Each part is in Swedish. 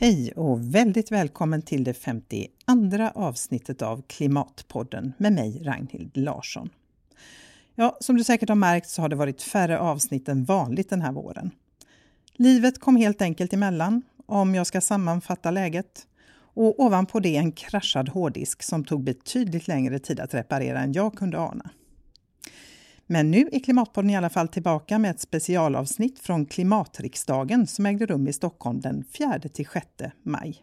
Hej och väldigt välkommen till det 52 avsnittet av Klimatpodden med mig Ragnhild Larsson. Ja, som du säkert har märkt så har det varit färre avsnitt än vanligt den här våren. Livet kom helt enkelt emellan, om jag ska sammanfatta läget. Och ovanpå det en kraschad hårddisk som tog betydligt längre tid att reparera än jag kunde ana. Men nu är Klimatpodden i alla fall tillbaka med ett specialavsnitt från Klimatriksdagen som ägde rum i Stockholm den 4-6 maj.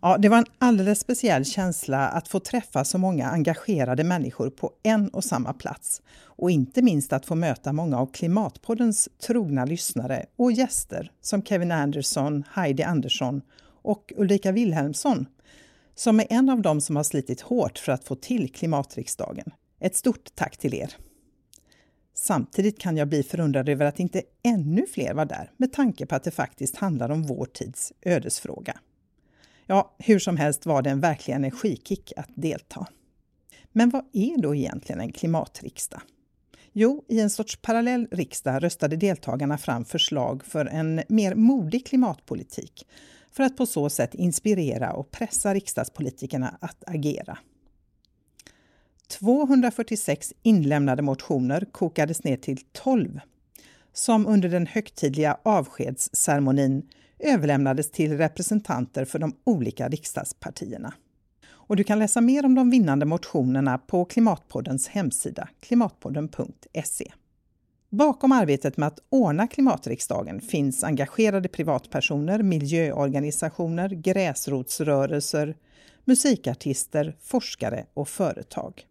Ja, det var en alldeles speciell känsla att få träffa så många engagerade människor på en och samma plats. Och inte minst att få möta många av Klimatpoddens trogna lyssnare och gäster som Kevin Andersson, Heidi Andersson och Ulrika Wilhelmsson, som är en av dem som har slitit hårt för att få till Klimatriksdagen. Ett stort tack till er! Samtidigt kan jag bli förundrad över att inte ännu fler var där med tanke på att det faktiskt handlar om vår tids ödesfråga. Ja, hur som helst var det en verklig energikick att delta. Men vad är då egentligen en klimatriksdag? Jo, i en sorts parallell riksdag röstade deltagarna fram förslag för en mer modig klimatpolitik för att på så sätt inspirera och pressa riksdagspolitikerna att agera. 246 inlämnade motioner kokades ner till 12 som under den högtidliga avskedsceremonin överlämnades till representanter för de olika riksdagspartierna. Och du kan läsa mer om de vinnande motionerna på Klimatpoddens hemsida klimatpodden.se. Bakom arbetet med att ordna klimatriksdagen finns engagerade privatpersoner, miljöorganisationer, gräsrotsrörelser, musikartister, forskare och företag.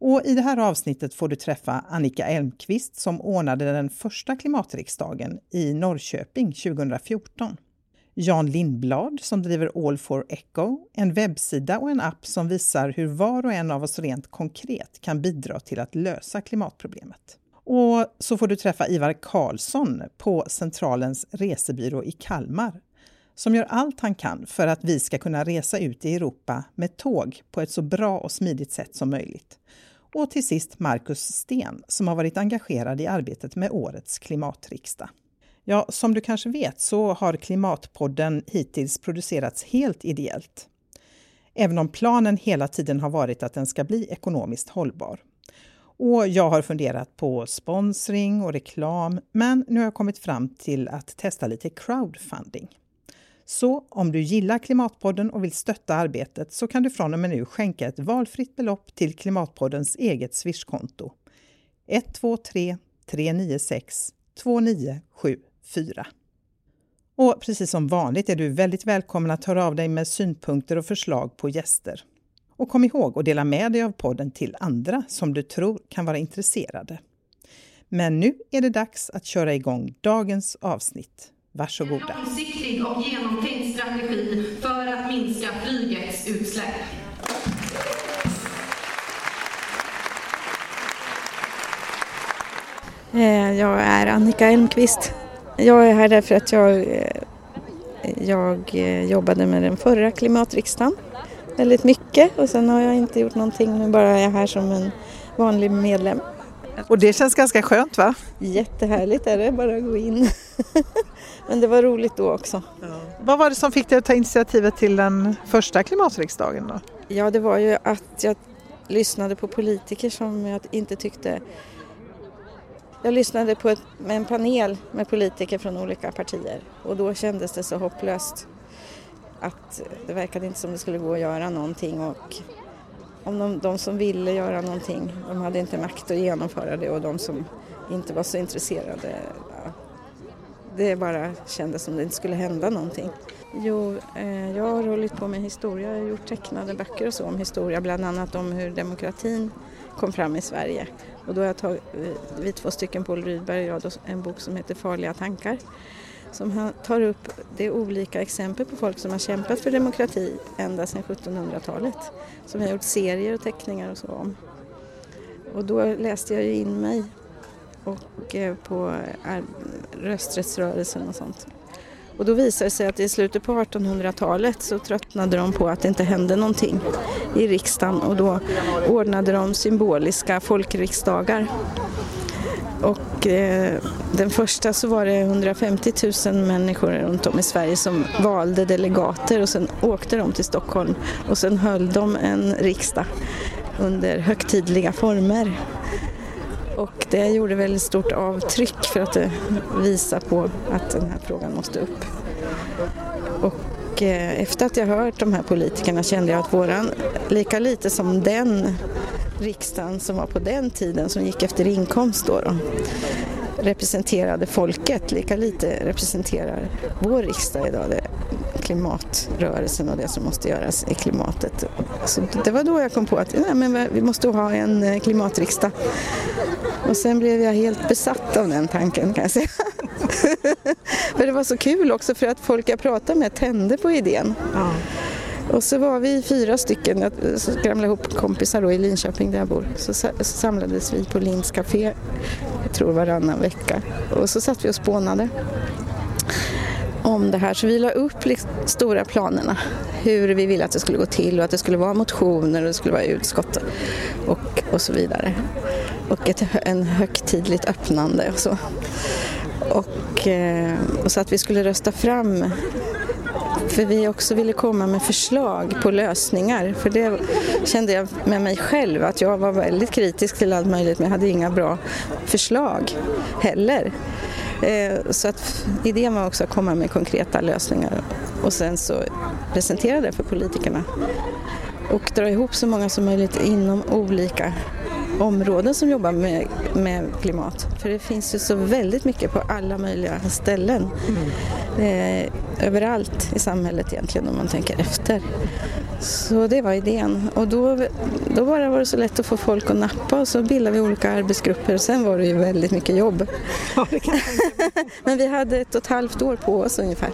Och I det här avsnittet får du träffa Annika Elmqvist som ordnade den första klimatriksdagen i Norrköping 2014. Jan Lindblad som driver All for Echo, en webbsida och en app som visar hur var och en av oss rent konkret kan bidra till att lösa klimatproblemet. Och så får du träffa Ivar Karlsson på Centralens resebyrå i Kalmar som gör allt han kan för att vi ska kunna resa ut i Europa med tåg på ett så bra och smidigt sätt som möjligt. Och till sist Marcus Sten som har varit engagerad i arbetet med årets klimatriksdag. Ja, som du kanske vet så har Klimatpodden hittills producerats helt ideellt. Även om planen hela tiden har varit att den ska bli ekonomiskt hållbar. Och jag har funderat på sponsring och reklam, men nu har jag kommit fram till att testa lite crowdfunding. Så om du gillar Klimatpodden och vill stötta arbetet så kan du från och med nu skänka ett valfritt belopp till Klimatpoddens eget Swishkonto 123 396 2974. Och precis som vanligt är du väldigt välkommen att höra av dig med synpunkter och förslag på gäster. Och kom ihåg att dela med dig av podden till andra som du tror kan vara intresserade. Men nu är det dags att köra igång dagens avsnitt. Varsågoda. Långsiktig och strategi för att minska flygets utsläpp. Eh, jag är Annika Elmqvist. Jag är här därför att jag, eh, jag eh, jobbade med den förra klimatriksdagen väldigt mycket och sen har jag inte gjort någonting, nu bara är jag här som en vanlig medlem. Och det känns ganska skönt va? Jättehärligt är det, bara gå in. Men det var roligt då också. Ja. Vad var det som fick dig att ta initiativet till den första klimatriksdagen då? Ja, det var ju att jag lyssnade på politiker som jag inte tyckte... Jag lyssnade på ett, en panel med politiker från olika partier och då kändes det så hopplöst att det verkade inte som det skulle gå att göra någonting och om de, de som ville göra någonting, de hade inte makt att genomföra det och de som inte var så intresserade det bara kändes som det inte skulle hända någonting. Jo, eh, jag har hållit på med historia, jag har gjort tecknade böcker och så om historia, bland annat om hur demokratin kom fram i Sverige. Och då har jag tagit, eh, vi två stycken, Paul Rydberg och jag, en bok som heter Farliga tankar som tar upp det olika exempel på folk som har kämpat för demokrati ända sedan 1700-talet. Som jag har gjort serier och teckningar och så om. Och då läste jag ju in mig och eh, på eh, rösträttsrörelsen och sånt. Och då visade det sig att i slutet på 1800-talet så tröttnade de på att det inte hände någonting i riksdagen och då ordnade de symboliska folkriksdagar. Och eh, den första så var det 150 000 människor runt om i Sverige som valde delegater och sen åkte de till Stockholm och sen höll de en riksdag under högtidliga former. Och det gjorde väldigt stort avtryck för att visa på att den här frågan måste upp. Och eh, efter att jag hört de här politikerna kände jag att våran, lika lite som den riksdagen som var på den tiden som gick efter inkomst då, då representerade folket, lika lite representerar vår riksdag idag det klimatrörelsen och det som måste göras i klimatet. Så det var då jag kom på att nej, men vi måste ha en eh, klimatriksdag. Och sen blev jag helt besatt av den tanken kan jag säga. för det var så kul också för att folk jag pratade med tände på idén. Ja. Och så var vi fyra stycken, jag skramlade ihop kompisar då i Linköping där jag bor. Så samlades vi på Linds Café, jag tror varannan vecka. Och så satt vi och spånade om det här. Så vi la upp liksom stora planerna, hur vi ville att det skulle gå till och att det skulle vara motioner och det skulle vara utskott och, och så vidare. Och ett, en högtidligt öppnande och så. Och, eh, och så att vi skulle rösta fram för vi också ville komma med förslag på lösningar. För det kände jag med mig själv att jag var väldigt kritisk till allt möjligt men jag hade inga bra förslag heller. Eh, så att idén var också att komma med konkreta lösningar och sen så presentera det för politikerna. Och dra ihop så många som möjligt inom olika områden som jobbar med, med klimat. För det finns ju så väldigt mycket på alla möjliga ställen. Mm. Eh, överallt i samhället egentligen om man tänker efter. Så det var idén och då, då bara var det så lätt att få folk att nappa och så bildade vi olika arbetsgrupper och sen var det ju väldigt mycket jobb. Ja, Men vi hade ett och ett halvt år på oss ungefär.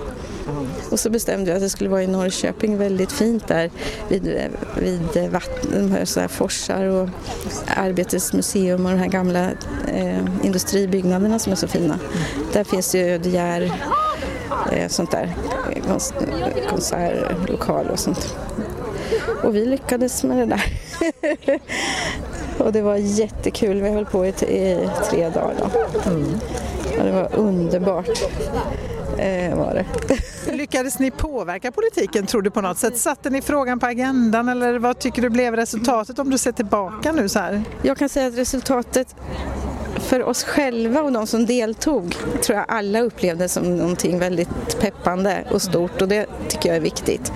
Och så bestämde vi att det skulle vara i Norrköping, väldigt fint där vid, vid vatten, så här forsar och Arbetets museum och de här gamla eh, industribyggnaderna som är så fina. Där finns ju De Geer, eh, sånt där, konsertlokal och sånt. Och vi lyckades med det där. och det var jättekul, vi höll på i, i tre dagar. Då. Mm. Och det var underbart. Eh, var det. Lyckades ni påverka politiken tror du på något sätt? Satte ni frågan på agendan eller vad tycker du blev resultatet om du ser tillbaka nu så här? Jag kan säga att resultatet för oss själva och de som deltog tror jag alla upplevde som någonting väldigt peppande och stort och det tycker jag är viktigt.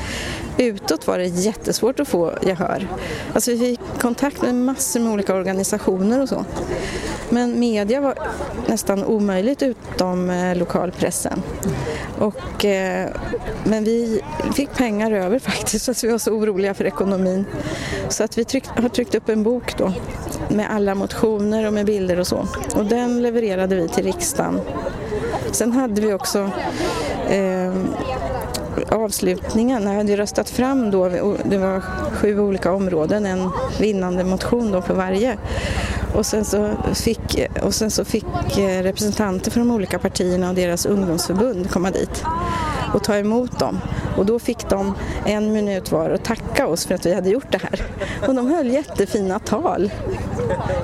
Utåt var det jättesvårt att få gehör. Alltså vi fick kontakt med massor med olika organisationer och så. Men media var nästan omöjligt utom eh, lokalpressen. Och, eh, men vi fick pengar över faktiskt så att vi var så oroliga för ekonomin. Så att vi tryck, har tryckt upp en bok då med alla motioner och med bilder och så. Och den levererade vi till riksdagen. Sen hade vi också eh, avslutningen, när jag hade röstat fram då, det var sju olika områden, en vinnande motion då på varje. Och sen, så fick, och sen så fick eh, representanter från de olika partierna och deras ungdomsförbund komma dit och ta emot dem. Och då fick de en minut var att tacka oss för att vi hade gjort det här. Och de höll jättefina tal.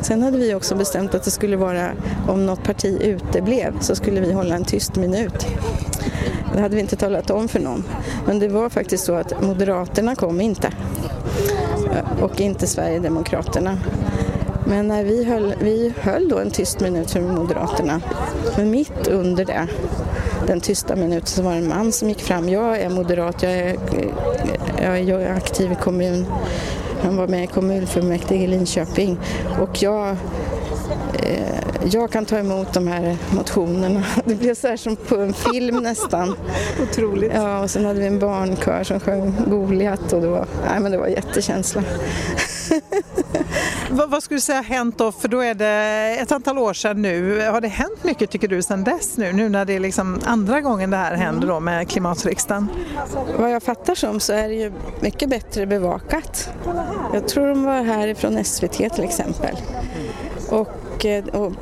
Sen hade vi också bestämt att det skulle vara, om något parti uteblev, så skulle vi hålla en tyst minut. Det hade vi inte talat om för någon. Men det var faktiskt så att Moderaterna kom inte. Och inte Sverigedemokraterna. Men när vi höll, vi höll då en tyst minut för Moderaterna. Men mitt under det, den tysta minuten, så var det en man som gick fram. Jag är moderat, jag är, jag är aktiv i kommun. Han var med i kommunfullmäktige i Linköping. Och jag Eh, jag kan ta emot de här motionerna. Det blev så här som på en film nästan. Otroligt. Ja, och sen hade vi en barnkör som sjöng Goliat och det var, nej, men det var jättekänsla. vad, vad skulle du säga har hänt då? För då är det ett antal år sedan nu. Har det hänt mycket tycker du sedan dess nu? Nu när det är liksom andra gången det här händer då med klimatriksdagen? Vad jag fattar som så är det ju mycket bättre bevakat. Jag tror de var här från SVT till exempel. Och, eh, och,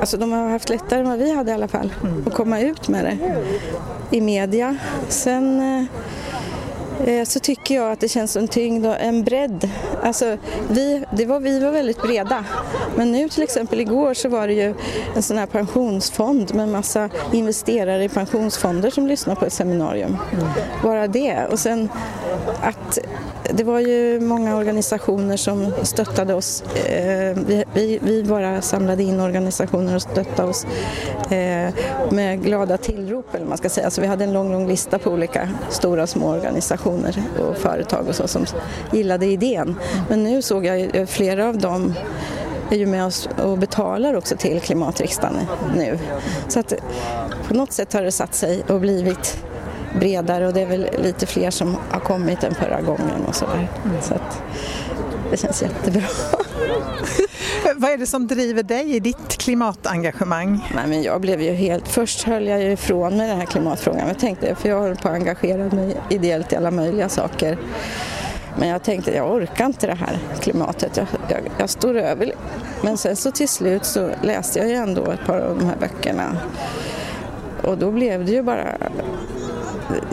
alltså de har haft lättare än vad vi hade i alla fall mm. att komma ut med det i media. Sen, eh, så tycker jag att det känns en tyngd och en bredd. Alltså, vi, det var, vi var väldigt breda. Men nu till exempel igår så var det ju en sån här pensionsfond med massa investerare i pensionsfonder som lyssnade på ett seminarium. Mm. Bara det. Och sen att det var ju många organisationer som stöttade oss. Eh, vi, vi, vi bara samlade in organisationer och stöttade oss eh, med glada tillrop eller man ska säga. Så vi hade en lång, lång lista på olika stora och små organisationer och företag och så som gillade idén. Men nu såg jag eh, flera av dem är ju med oss och betalar också till klimatriksdagen nu. Så att på något sätt har det satt sig och blivit bredare och det är väl lite fler som har kommit än förra gången och sådär. Så att det känns jättebra. Vad är det som driver dig i ditt klimatengagemang? Nej, men jag blev ju helt, först höll jag ju ifrån mig den här klimatfrågan. Jag tänkte, för jag håller på att engagera mig ideellt i alla möjliga saker. Men jag tänkte, jag orkar inte det här klimatet, jag, jag, jag står över. Men sen så till slut så läste jag ju ändå ett par av de här böckerna. Och då blev det ju bara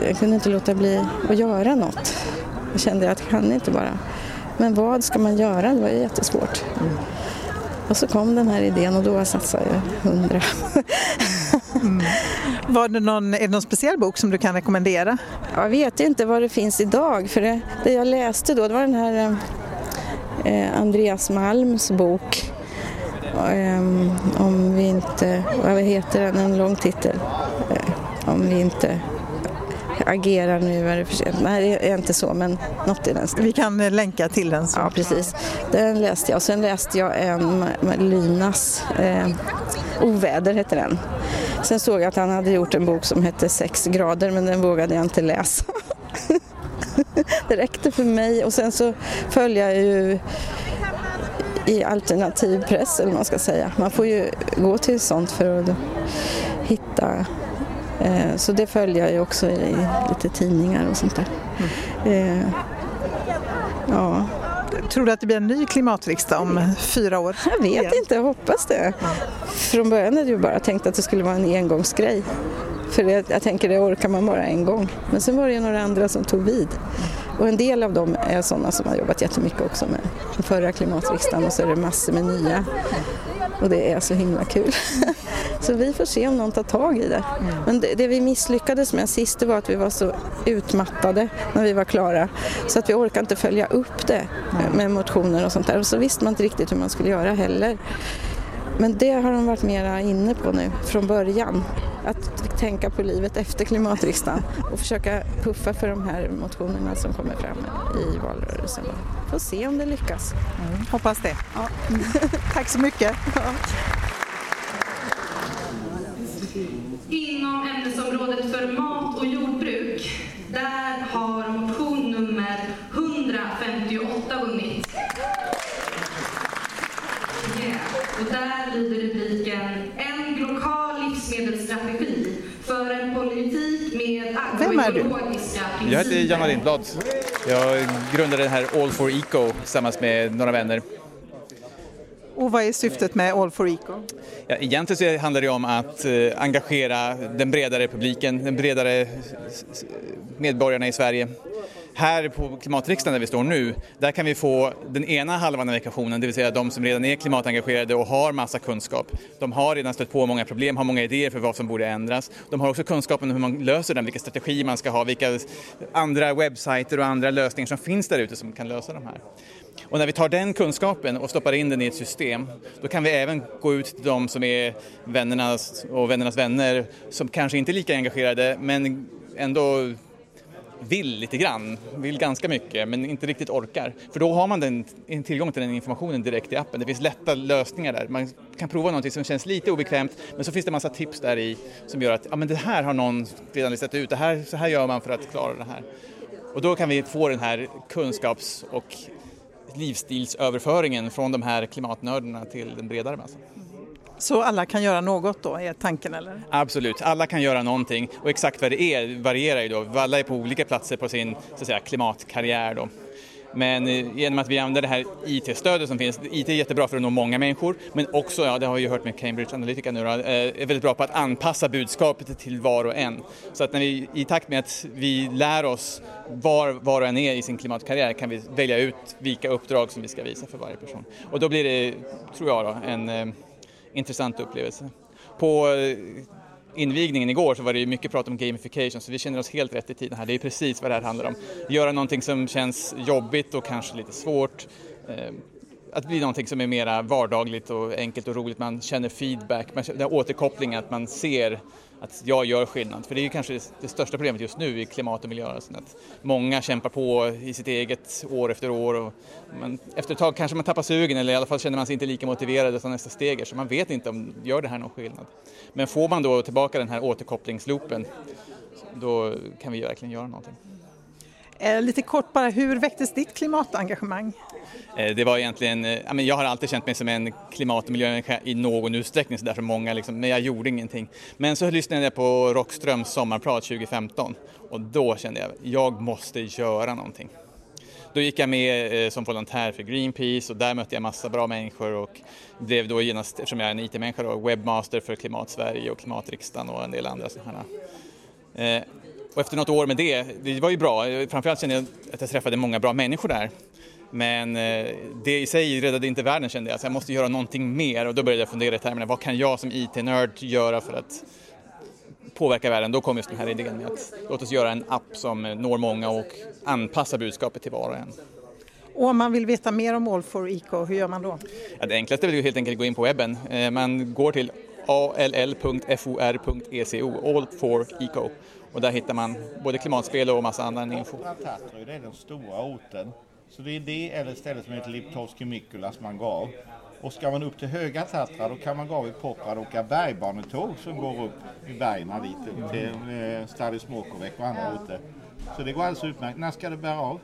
jag kunde inte låta bli att göra något. Jag kände att jag kan inte bara. Men vad ska man göra? Det var ju jättesvårt. Mm. Och så kom den här idén och då satsade jag hundra. mm. Var det någon, är det någon speciell bok som du kan rekommendera? Jag vet inte vad det finns idag för det, det jag läste då det var den här eh, Andreas Malms bok eh, om vi inte, vad heter den, en lång titel, eh, om vi inte agera nu är det för sent. Nej, det är inte så, men något i den stilen. Vi kan eh, länka till den. Så. Ja, precis. Den läste jag. Sen läste jag en Linas eh, Oväder, heter den. Sen såg jag att han hade gjort en bok som hette Sex grader, men den vågade jag inte läsa. det räckte för mig och sen så följde jag ju i alternativ press, eller vad man ska säga. Man får ju gå till sånt för att hitta så det följer jag ju också i lite tidningar och sånt där. Mm. Ja. Tror du att det blir en ny klimatriksdag om fyra år? Jag vet igen? inte, jag hoppas det. Från början hade jag bara tänkt att det skulle vara en engångsgrej. För det, jag tänker det orkar man bara en gång. Men sen var det ju några andra som tog vid. Och en del av dem är sådana som har jobbat jättemycket också med den förra klimatriksdagen och så är det massor med nya. Och det är så himla kul. Så vi får se om någon tar tag i det. Men det, det vi misslyckades med sist det var att vi var så utmattade när vi var klara så att vi orkade inte följa upp det med motioner och sånt där. Och så visste man inte riktigt hur man skulle göra heller. Men det har de varit mera inne på nu från början. Att tänka på livet efter klimatriksdagen och försöka puffa för de här motionerna som kommer fram i valrörelsen. Får se om det lyckas. Mm, hoppas det. Ja. Tack så mycket. Ja. Inom ämnesområdet för mat och jordbruk, där har motion nummer 158 vunnit. Yeah. Och där lyder rubriken En lokal livsmedelsstrategi för en politik med agroekologiska principer. Jag heter Janna Lindblad. Jag grundade den här All for Eco tillsammans med några vänner. Och vad är syftet med All for Eco? Ja, egentligen så handlar det om att eh, engagera den bredare publiken, den bredare medborgarna i Sverige. Här på klimatriksdagen där vi står nu, där kan vi få den ena halvan av ekvationen, det vill säga de som redan är klimatengagerade och har massa kunskap. De har redan stött på många problem, har många idéer för vad som borde ändras. De har också kunskapen om hur man löser den, vilka strategier man ska ha, vilka andra webbsajter och andra lösningar som finns där ute som kan lösa de här. Och när vi tar den kunskapen och stoppar in den i ett system, då kan vi även gå ut till de som är vännernas och vännernas vänner som kanske inte är lika engagerade men ändå vill lite grann, vill ganska mycket men inte riktigt orkar. För då har man den, tillgång till den informationen direkt i appen. Det finns lätta lösningar där. Man kan prova någonting som känns lite obekvämt men så finns det en massa tips där i som gör att ja, men det här har någon redan listat ut, det här, så här gör man för att klara det här. Och då kan vi få den här kunskaps och livsstilsöverföringen från de här klimatnördarna till den bredare massan. Så alla kan göra något då, är tanken eller? Absolut, alla kan göra någonting och exakt vad det är varierar ju då. Alla är på olika platser på sin så att säga, klimatkarriär då. Men eh, genom att vi använder det här IT-stödet som finns, IT är jättebra för att nå många människor, men också, ja det har vi ju hört med Cambridge Analytica nu då, eh, är väldigt bra på att anpassa budskapet till var och en. Så att när vi, i takt med att vi lär oss var var och en är i sin klimatkarriär kan vi välja ut vilka uppdrag som vi ska visa för varje person. Och då blir det, tror jag, då, en eh, intressant upplevelse. På eh, invigningen igår så var det ju mycket prat om gamification så vi känner oss helt rätt i tiden här. Det är precis vad det här handlar om. Göra någonting som känns jobbigt och kanske lite svårt. Eh, att bli någonting som är mera vardagligt och enkelt och roligt. Man känner feedback, man känner återkoppling, att man ser att jag gör skillnad. För det är ju kanske det största problemet just nu i klimat och miljörörelsen. Att många kämpar på i sitt eget år efter år och man, efter ett tag kanske man tappar sugen eller i alla fall känner man sig inte lika motiverad utan nästa steg så man vet inte om gör det här någon skillnad. Men får man då tillbaka den här återkopplingsloopen då kan vi verkligen göra någonting. Eh, lite kort bara, hur väcktes ditt klimatengagemang? Eh, det var egentligen, eh, jag har alltid känt mig som en klimat och miljömänniska i någon utsträckning så därför många liksom, men jag gjorde ingenting. Men så lyssnade jag på Rockströms sommarprat 2015 och då kände jag, jag måste göra någonting. Då gick jag med som volontär för Greenpeace och där mötte jag massa bra människor och blev då genast, eftersom jag är en IT-människa, webbmaster för Klimatsverige och Klimatriksdagen och en del andra sådana och efter något år med det, det var ju bra, framförallt kände jag att jag träffade många bra människor där. Men eh, det i sig räddade inte världen kände jag, så jag måste göra någonting mer och då började jag fundera i termerna, vad kan jag som IT-nörd göra för att påverka världen? Då kom just den här idén med att låt oss göra en app som når många och anpassa budskapet till var och en. Och om man vill veta mer om All for Eco, hur gör man då? Ja, det enklaste är helt enkelt att gå in på webben. Eh, man går till all.for.eco, All for Eco. Och där hittar man både klimatspel och massa annan info. Tatry, det är den stora orten. Så det är det eller stället som heter Liptovski Mikulas man går av. Och ska man upp till Höga Tatra då kan man gå av i Poprad och åka bergbanetåg som går upp i bergen dit upp till eh, Stary Smokovek och andra orter. Så det går alldeles utmärkt. När ska det bära av?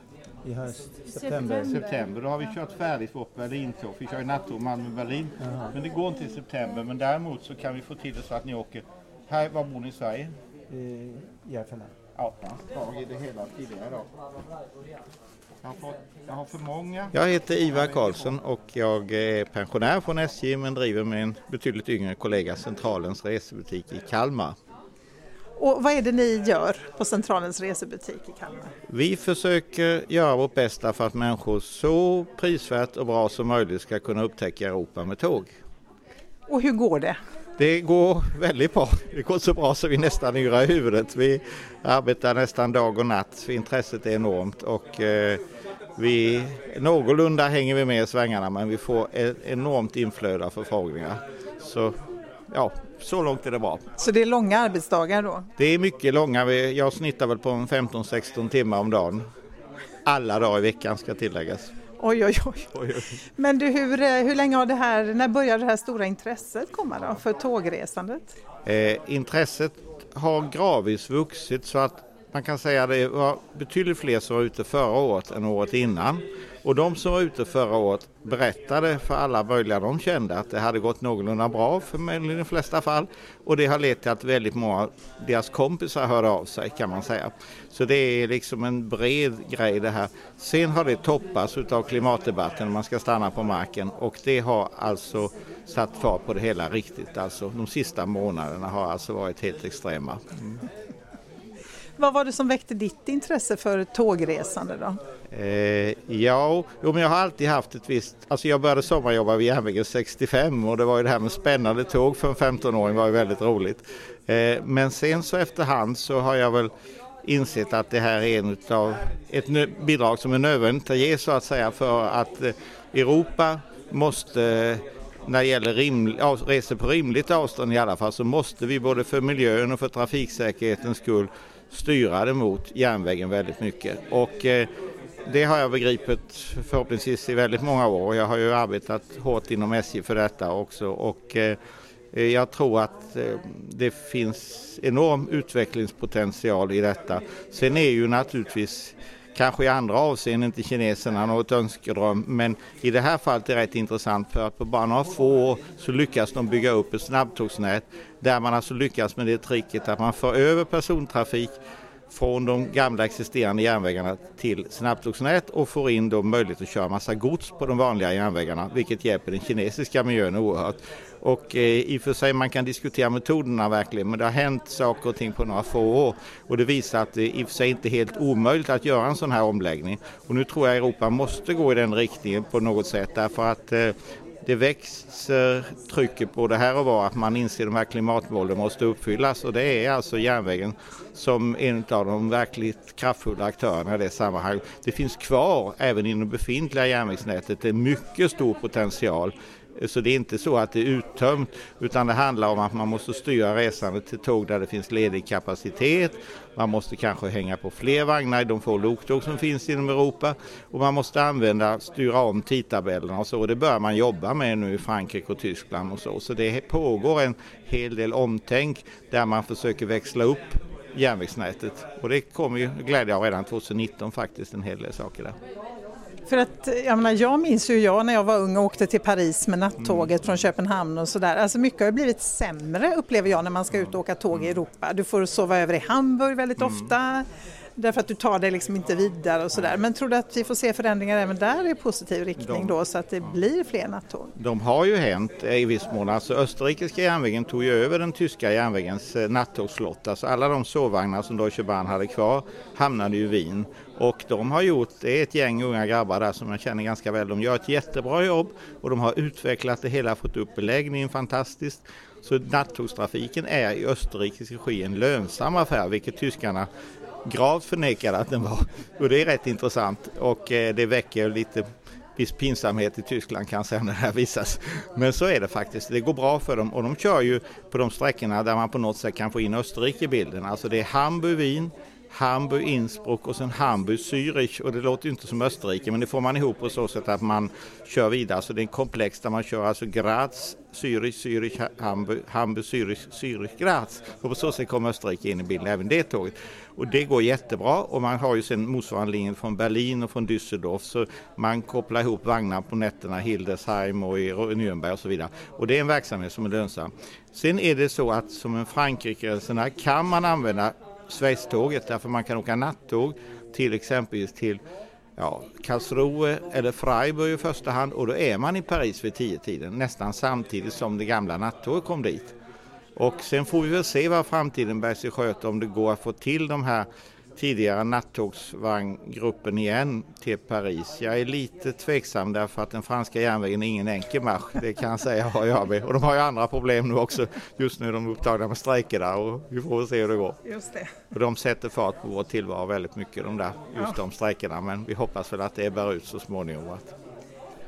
I höst, september. September, då har vi kört färdigt vårt Berlintåg. Vi kör ju nattåg Malmö-Berlin. Men det går inte i september. Men däremot så kan vi få till det så att ni åker. Här, var bor ni i Sverige? I Järfälla. Ja, tag i det hela tidigare då. Jag har, fått, jag har för många. Jag heter Ivar Karlsson och jag är pensionär från SJ men driver med en betydligt yngre kollega Centralens resebutik i Kalmar. Och vad är det ni gör på Centralens resebutik i Kalmar? Vi försöker göra vårt bästa för att människor så prisvärt och bra som möjligt ska kunna upptäcka Europa med tåg. Och hur går det? Det går väldigt bra. Det går så bra så vi nästan yra i huvudet. Vi arbetar nästan dag och natt. Intresset är enormt och eh, vi någorlunda hänger vi med i svängarna men vi får ett enormt inflöde av förfrågningar. Så ja, så långt är det bra. Så det är långa arbetsdagar då? Det är mycket långa. Jag snittar väl på 15-16 timmar om dagen. Alla dagar i veckan ska tilläggas. Oj, oj, oj. Men du, hur, eh, hur länge har det här, när började det här stora intresset komma då för tågresandet? Eh, intresset har gradvis vuxit så att man kan säga att det var betydligt fler som var ute förra året än året innan. Och de som var ute förra året berättade för alla möjliga de kände att det hade gått någorlunda bra för i de flesta fall. Och det har lett till att väldigt många av deras kompisar hörde av sig kan man säga. Så det är liksom en bred grej det här. Sen har det toppats av klimatdebatten, man ska stanna på marken och det har alltså satt fart på det hela riktigt. Alltså de sista månaderna har alltså varit helt extrema. Mm. Vad var det som väckte ditt intresse för tågresande då? Eh, ja, jo, men jag har alltid haft ett visst... Alltså jag började sommarjobba vid järnvägen 65 och det var ju det här med spännande tåg för en 15-åring var ju väldigt roligt. Eh, men sen så efterhand så har jag väl insett att det här är en utav ett bidrag som är nödvändigt att ge så att säga för att eh, Europa måste när det gäller resor på rimligt avstånd i alla fall så måste vi både för miljön och för trafiksäkerhetens skull styra det mot järnvägen väldigt mycket. Och eh, det har jag begripit förhoppningsvis i väldigt många år. Jag har ju arbetat hårt inom SJ för detta också och eh, eh, jag tror att det finns enorm utvecklingspotential i detta. Sen är ju naturligtvis kanske i andra avseenden inte kineserna något önskedröm men i det här fallet är det rätt intressant för att på bara några få år så lyckas de bygga upp ett snabbtågsnät där man alltså lyckas med det tricket att man för över persontrafik från de gamla existerande järnvägarna till snabbtågsnät och får in då möjlighet att köra massa gods på de vanliga järnvägarna vilket hjälper den kinesiska miljön oerhört. Och eh, i och för sig man kan diskutera metoderna verkligen men det har hänt saker och ting på några få år och det visar att det i och för sig inte är helt omöjligt att göra en sån här omläggning. Och nu tror jag Europa måste gå i den riktningen på något sätt därför att eh, det växer trycket på det här och var att man inser att de här klimatmålen måste uppfyllas och det är alltså järnvägen som en av de verkligt kraftfulla aktörerna i det sammanhanget. Det finns kvar även inom befintliga järnvägsnätet en mycket stor potential så det är inte så att det är uttömt utan det handlar om att man måste styra resandet till tåg där det finns ledig kapacitet. Man måste kanske hänga på fler vagnar i de få loktåg som finns inom Europa och man måste använda, styra om tidtabellerna och så. Och det börjar man jobba med nu i Frankrike och Tyskland och så. Så det pågår en hel del omtänk där man försöker växla upp järnvägsnätet. Och det kommer ju glädja av redan 2019 faktiskt en hel del saker där. För att jag, menar, jag minns ju jag när jag var ung och åkte till Paris med nattåget mm. från Köpenhamn och sådär. Alltså mycket har blivit sämre upplever jag när man ska ut och åka tåg i Europa. Du får sova över i Hamburg väldigt mm. ofta därför att du tar dig liksom inte vidare och sådär. Men tror du att vi får se förändringar även där i positiv riktning de, då så att det blir fler nattåg? De har ju hänt i viss mån. Alltså österrikiska järnvägen tog ju över den tyska järnvägens eh, nattågsflotta. Alltså alla de sovvagnar som Deutsche Bahn hade kvar hamnade i Wien. Och de har gjort, det är ett gäng unga grabbar där som jag känner ganska väl. De gör ett jättebra jobb och de har utvecklat det hela, fått upp beläggningen fantastiskt. Så nattågstrafiken är i Österrikes regi en lönsam affär, vilket tyskarna gravt förnekade att den var. Och det är rätt intressant och eh, det väcker lite viss pinsamhet i Tyskland kan säga när det här visas. Men så är det faktiskt. Det går bra för dem och de kör ju på de sträckorna där man på något sätt kan få in Österrike i bilden. Alltså det är Hamburg, Wien, Hamburg, Innsbruck och sen Hamburg, Zürich och det låter ju inte som Österrike men det får man ihop på så sätt att man kör vidare. Så det är en komplex där man kör alltså Graz, Zürich, Zürich, Hamburg, Hamburg, Zürich, Zürich, Graz. Och på så sätt kommer Österrike in i bilden, även det tåget. Och det går jättebra och man har ju sen motsvarande linjen från Berlin och från Düsseldorf så man kopplar ihop vagnar på nätterna, Hildesheim och i Nürnberg och så vidare. Och det är en verksamhet som är lönsam. Sen är det så att som en Frankrike-resenär kan man använda Schweiztåget därför man kan åka nattåg till exempelvis till ja, Karlsruhe eller Freiburg i första hand och då är man i Paris vid tio tiden nästan samtidigt som det gamla nattåget kom dit. Och sen får vi väl se vad framtiden bär sig sköta om det går att få till de här tidigare nattågsvagngruppen igen till Paris. Jag är lite tveksam därför att den franska järnvägen är ingen enkel marsch. Det kan jag säga har jag med. Och de har ju andra problem nu också. Just nu är de upptagna med strejker där och vi får se hur det går. Just det. Och de sätter fart på vår tillvaro väldigt mycket de där, just ja. de strejkerna. Men vi hoppas väl att det bär ut så småningom.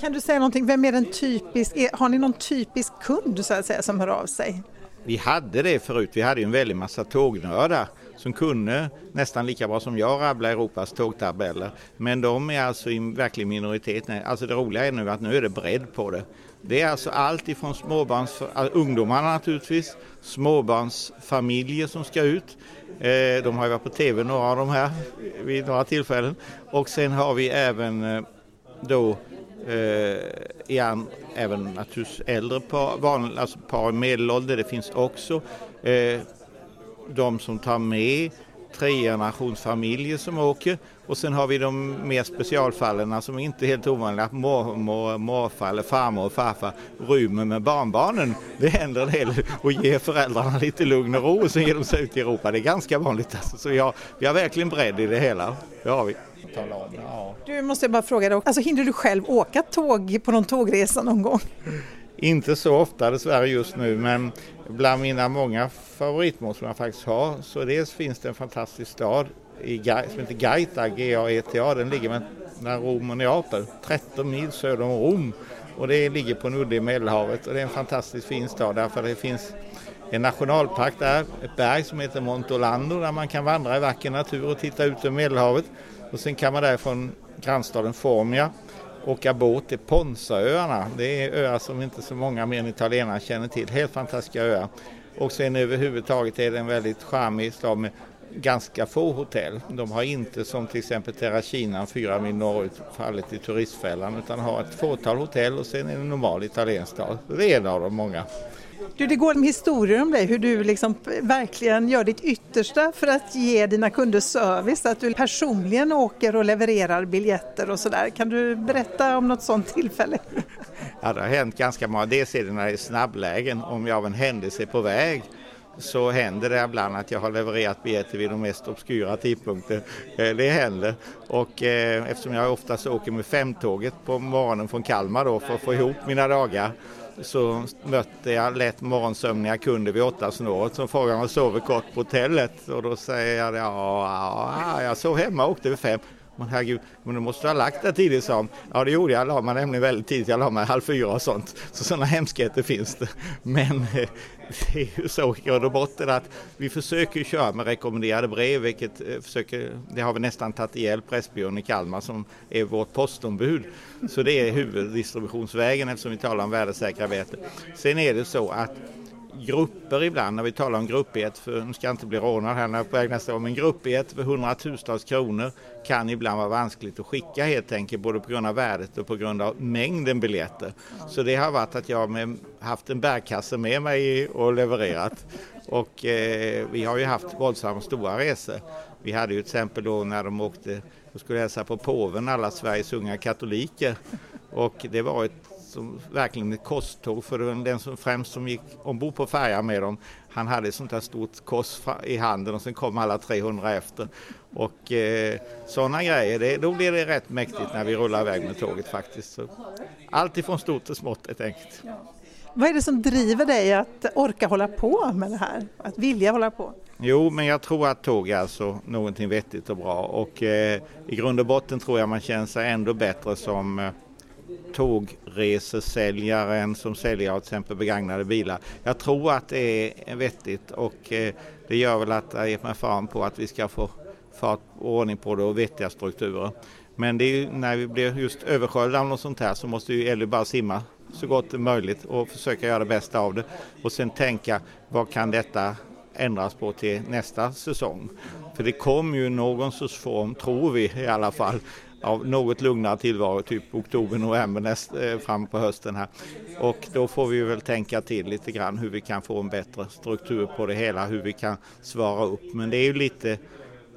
Kan du säga någonting, vem är den typisk, har ni någon typisk kund så att säga som hör av sig? Vi hade det förut, vi hade ju en väldig massa tågnördar som kunde nästan lika bra som jag rabbla Europas tågtabeller. Men de är alltså i verklig minoritet. Alltså det roliga är nu att nu är det bredd på det. Det är alltså allt ifrån småbarns, alltså ungdomarna naturligtvis, småbarnsfamiljer som ska ut. Eh, de har ju varit på tv några av de här vid några tillfällen. Och sen har vi även eh, då eh, igen, även naturligtvis äldre par, van, alltså par i medelålder, det finns också eh, de som tar med tregenerationsfamiljer som åker och sen har vi de mer specialfallen alltså, som inte är helt ovanliga, mormor, morfar eller farmor och farfar rymmer med barnbarnen. Det händer en del och ger föräldrarna lite lugn och ro och sen ger de sig ut i Europa. Det är ganska vanligt alltså. så vi har, vi har verkligen bredd i det hela. Det har vi. Du måste jag bara fråga dig, alltså hinner du själv åka tåg på någon tågresa någon gång? Inte så ofta dessvärre just nu men bland mina många favoritmål som jag faktiskt har så dels finns det en fantastisk stad i, som heter Gaeta, G-A-E-T-A. Den ligger mellan Rom och Neapel, 13 mil söder om Rom. Och det ligger på en udde i Medelhavet och det är en fantastiskt fin stad därför det finns en nationalpark där, ett berg som heter Montolando där man kan vandra i vacker natur och titta ut över Medelhavet. Och sen kan man därifrån grannstaden Formia åka båt till Ponsaöarna. Det är öar som inte så många mer än italienare känner till. Helt fantastiska öar. Och sen överhuvudtaget är det en väldigt charmig stad med ganska få hotell. De har inte som till exempel Terracina fyra mil norrut fallit i turistfällan utan har ett fåtal hotell och sen är det en normal italiensk stad. Det är en av de många. Du, det går historier om dig, hur du liksom verkligen gör ditt yttersta för att ge dina kunder service, att du personligen åker och levererar biljetter och sådär. Kan du berätta om något sådant tillfälle? Ja, det har hänt ganska många. Dels är det när det är snabblägen, om jag av en händelse är på väg så händer det ibland att jag har levererat biljetter vid de mest obskyra tidpunkter. Eh, det händer och eh, eftersom jag oftast åker med femtåget på morgonen från Kalmar då för att få ihop mina dagar så mötte jag lätt morgonsömniga kunder vid åttasnåret som frågade om jag sover kort på hotellet och då säger jag ja, ja jag sov hemma och åkte vid fem. Men herregud, men du måste ha lagt dig tidigt, sa hon. Ja, det gjorde jag. Jag la mig nämligen väldigt tidigt. Jag la mig halv fyra och sånt. Så sådana hemskheter finns det. Men eh, det är ju så i grund och botten att vi försöker köra med rekommenderade brev, vilket eh, försöker, det har vi nästan tagit ihjäl Pressbyrån i Kalmar som är vårt postombud. Så det är huvuddistributionsvägen eftersom vi talar om värdesäkra biljetter. Sen är det så att grupper ibland när vi talar om gruppighet för nu ska jag inte bli rånad här när jag på väg nästa gång, men gruppbiljett för hundratusentals kronor kan ibland vara vanskligt att skicka helt enkelt, både på grund av värdet och på grund av mängden biljetter. Så det har varit att jag har haft en bärkasse med mig och levererat. Och eh, vi har ju haft våldsamt stora resor. Vi hade ju till exempel då när de åkte och skulle hälsa på påven, alla Sveriges unga katoliker. Och det var ett som verkligen ett korståg för den som främst som gick ombord på färjan med dem. Han hade ett sånt här stort kors i handen och sen kom alla 300 efter. Och eh, sådana grejer, det, då blir det rätt mäktigt när vi rullar iväg med tåget faktiskt. Så, allt ifrån stort till smått helt enkelt. Vad är det som driver dig att orka hålla på med det här? Att vilja hålla på? Jo, men jag tror att tåg är alltså någonting vettigt och bra och eh, i grund och botten tror jag man känner sig ändå bättre som eh, tågresesäljaren som säljer till exempel begagnade bilar. Jag tror att det är vettigt och eh, det gör väl att jag gett mig fan på att vi ska få fart och ordning på det och vettiga strukturer. Men det är ju, när vi blir just översköljda av något sånt här så måste ju Elly bara simma så gott det är möjligt och försöka göra det bästa av det. Och sen tänka vad kan detta ändras på till nästa säsong. För det kommer ju någon sorts form, tror vi i alla fall, av något lugnare tillvaro, typ oktober, november näst, eh, fram på hösten här. Och då får vi väl tänka till lite grann hur vi kan få en bättre struktur på det hela, hur vi kan svara upp. Men det är ju lite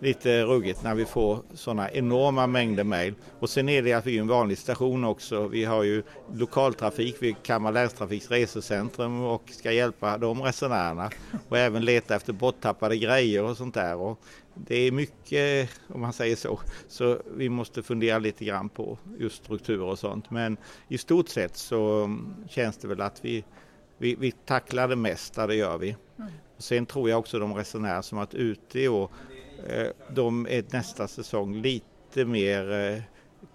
lite ruggigt när vi får sådana enorma mängder mejl. Och sen är det att vi är en vanlig station också. Vi har ju lokaltrafik vid Kalmar länstrafiks resecentrum och ska hjälpa de resenärerna och även leta efter borttappade grejer och sånt där. Och det är mycket, om man säger så, så vi måste fundera lite grann på just struktur och sånt. Men i stort sett så känns det väl att vi, vi, vi tacklar det mesta, det gör vi. Och sen tror jag också de resenärer som varit ute i år, de är nästa säsong lite mer eh,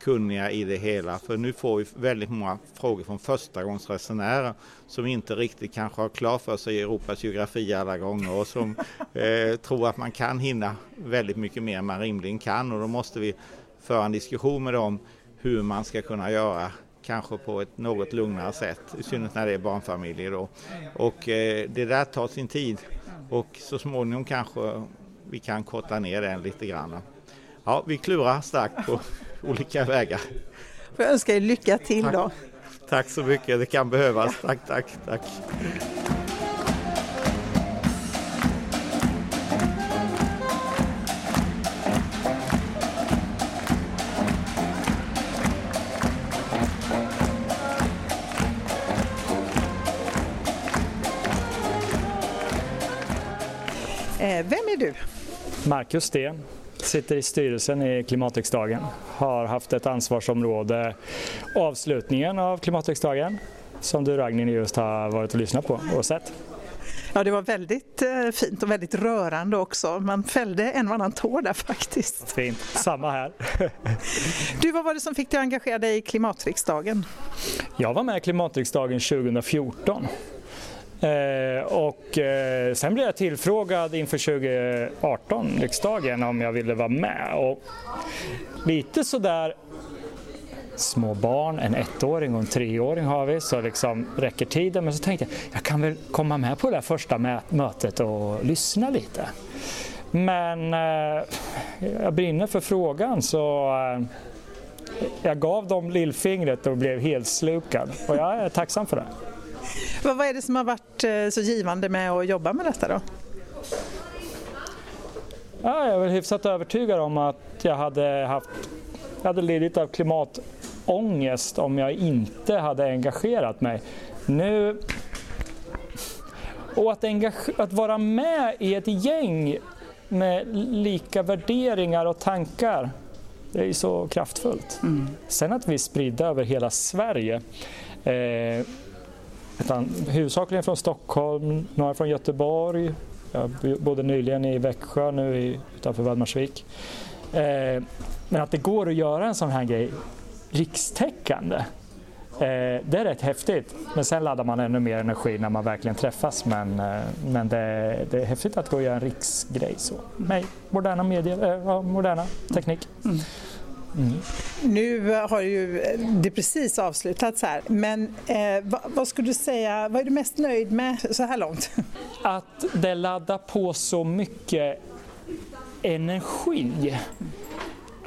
kunniga i det hela. För nu får vi väldigt många frågor från förstagångsresenärer som inte riktigt kanske har klar för sig Europas geografi alla gånger och som eh, tror att man kan hinna väldigt mycket mer än man rimligen kan och då måste vi föra en diskussion med dem hur man ska kunna göra kanske på ett något lugnare sätt, i synnerhet när det är barnfamiljer då. Och eh, det där tar sin tid och så småningom kanske vi kan korta ner den lite grann. Ja, vi klurar starkt på olika vägar. Får jag önska er lycka till tack. då. Tack så mycket, det kan behövas. Tack, tack, tack. Eh, vem är du? Marcus Sten, sitter i styrelsen i klimatriksdagen. Har haft ett ansvarsområde avslutningen av klimatriksdagen som du Ragnhild just har varit och lyssnat på och sett. Ja, det var väldigt eh, fint och väldigt rörande också. Man fällde en och annan tår där faktiskt. Fint, samma här. du, vad var det som fick dig att engagera dig i klimatriksdagen? Jag var med i klimatriksdagen 2014 Eh, och eh, sen blev jag tillfrågad inför 2018-riksdagen om jag ville vara med. Och lite sådär små barn, en ettåring och en treåring har vi, så liksom räcker tiden. Men så tänkte jag, jag kan väl komma med på det där första mötet och lyssna lite. Men eh, jag brinner för frågan så eh, jag gav dem lillfingret och blev helt slukad och jag är tacksam för det. Vad är det som har varit eh, så givande med att jobba med detta då? Ja, jag är väl hyfsat övertygad om att jag hade haft jag hade lidit av klimatångest om jag inte hade engagerat mig. Nu och att, att vara med i ett gäng med lika värderingar och tankar, det är ju så kraftfullt. Mm. Sen att vi är spridda över hela Sverige, eh, utan huvudsakligen från Stockholm, några från Göteborg, jag bodde nyligen i Växjö, nu i, utanför Valdemarsvik. Eh, men att det går att göra en sån här grej rikstäckande, Eh, det är rätt häftigt, men sen laddar man ännu mer energi när man verkligen träffas. Men, eh, men det, det, är häftigt att gå och göra en riksgrej så. Med moderna, medier, eh, moderna teknik. Mm. Mm. Nu har ju det precis avslutats här, men eh, vad, vad, skulle du säga, vad är du mest nöjd med så här långt? Att det laddar på så mycket energi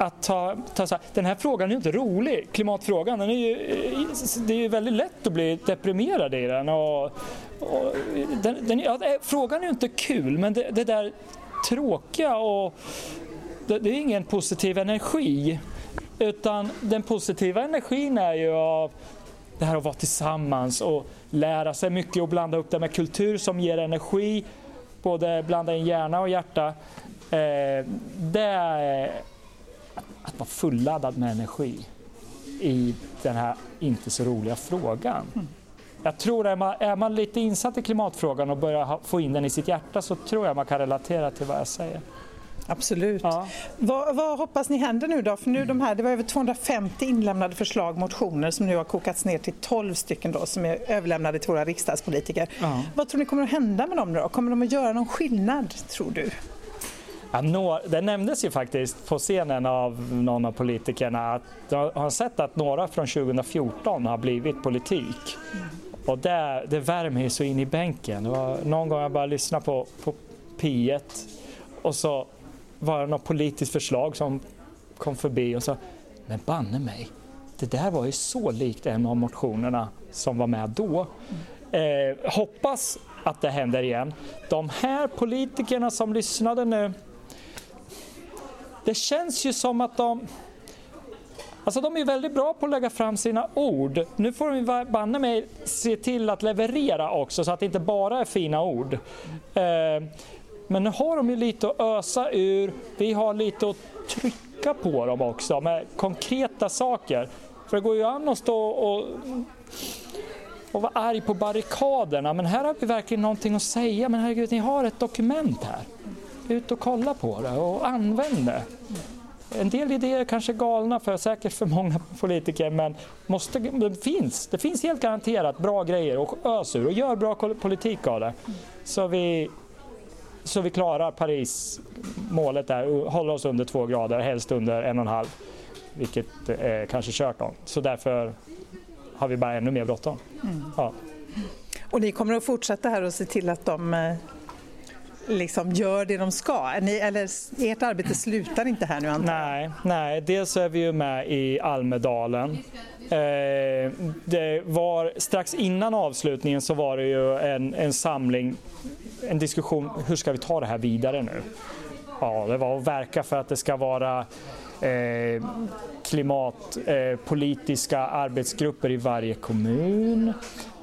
att ta, ta så här, den här frågan är ju inte rolig, klimatfrågan. Den är ju, eh, det är ju väldigt lätt att bli deprimerad i den. Och, och den, den ja, frågan är ju inte kul, men det, det där tråkiga och det, det, är ingen positiv energi. Utan den positiva energin är ju av det här att vara tillsammans och lära sig mycket och blanda upp det med kultur som ger energi. Både blanda in hjärna och hjärta. Eh, det är att vara fulladdad med energi i den här inte så roliga frågan. Mm. Jag tror att är man, är man lite insatt i klimatfrågan och börjar få in den i sitt hjärta så tror jag man kan relatera till vad jag säger. Absolut. Ja. Vad, vad, hoppas ni händer nu då? För nu de här, det var över 250 inlämnade förslag, motioner som nu har kokats ner till 12 stycken då, som är överlämnade till våra riksdagspolitiker. Ja. Vad tror ni kommer att hända med dem då? Kommer de att göra någon skillnad tror du? Ja, nå, det nämndes ju faktiskt på scenen av någon av politikerna att de har sett att några från 2014 har blivit politik. Och det, det värmer ju så in i bänken. Det var någon gång jag bara lyssnade på, på P1 och så var det något politiskt förslag som kom förbi och sa men banne mig, det där var ju så likt en av motionerna som var med då. Eh, hoppas att det händer igen. De här politikerna som lyssnade nu det känns ju som att de Alltså de är väldigt bra på att lägga fram sina ord. Nu får de banne mig se till att leverera också så att det inte bara är fina ord. Eh, men nu har de ju lite att ösa ur. Vi har lite att trycka på dem också med konkreta saker. För det går ju an att stå och, och vara arg på barrikaderna men här har vi verkligen någonting att säga. Men herregud, ni har ett dokument här ut och kolla på det och använd det. En del idéer kanske är galna för säkert för många politiker men måste, det, finns, det finns helt garanterat bra grejer och ös ur och gör bra politik av det. Så vi, så vi klarar Paris-målet där och håller oss under två grader, helst under en och en halv. Vilket är kanske kört då. Så därför har vi bara ännu mer bråttom. Mm. Ja. Och ni kommer att fortsätta här och se till att de eh, liksom gör det de ska? Ni, eller ert arbete slutar inte här nu antar jag? Nej, nej, dels är vi ju med i Almedalen. Eh, det var, strax innan avslutningen så var det ju en, en samling, en diskussion, hur ska vi ta det här vidare nu? Ja, det var att verka för att det ska vara eh, klimatpolitiska eh, arbetsgrupper i varje kommun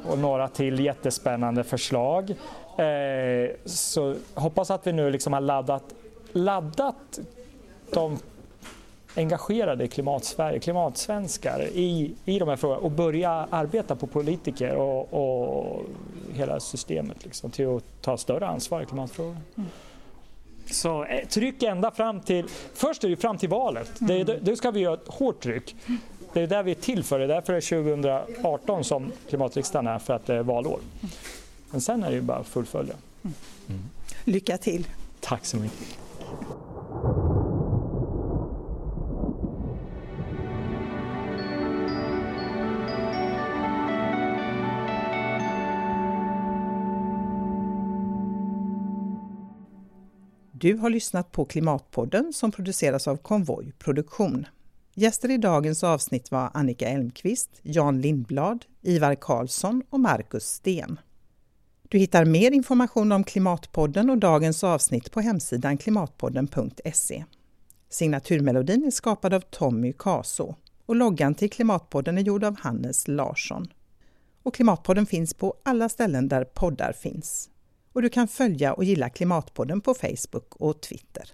och några till jättespännande förslag. Eh, så hoppas att vi nu liksom har laddat, laddat de engagerade i klimatsverige, klimatsvenskar i, i de här frågorna och börja arbeta på politiker och, och hela systemet liksom, till att ta större ansvar i klimatfrågan. Mm. Så eh, tryck ända fram till, först är det fram till valet, mm. det, det ska vi göra ett hårt tryck. Det är där vi är till för, det är därför det är 2018 som klimatriksdagen är, för att det är valår. Men sen är det ju bara att fullfölja. Mm. Lycka till! Tack så mycket! Du har lyssnat på Klimatpodden som produceras av Konvoj Produktion. Gäster i dagens avsnitt var Annika Elmqvist, Jan Lindblad, Ivar Karlsson och Marcus Sten. Du hittar mer information om Klimatpodden och dagens avsnitt på hemsidan klimatpodden.se. Signaturmelodin är skapad av Tommy Kaso och loggan till Klimatpodden är gjord av Hannes Larsson. Och Klimatpodden finns på alla ställen där poddar finns. Och du kan följa och gilla Klimatpodden på Facebook och Twitter.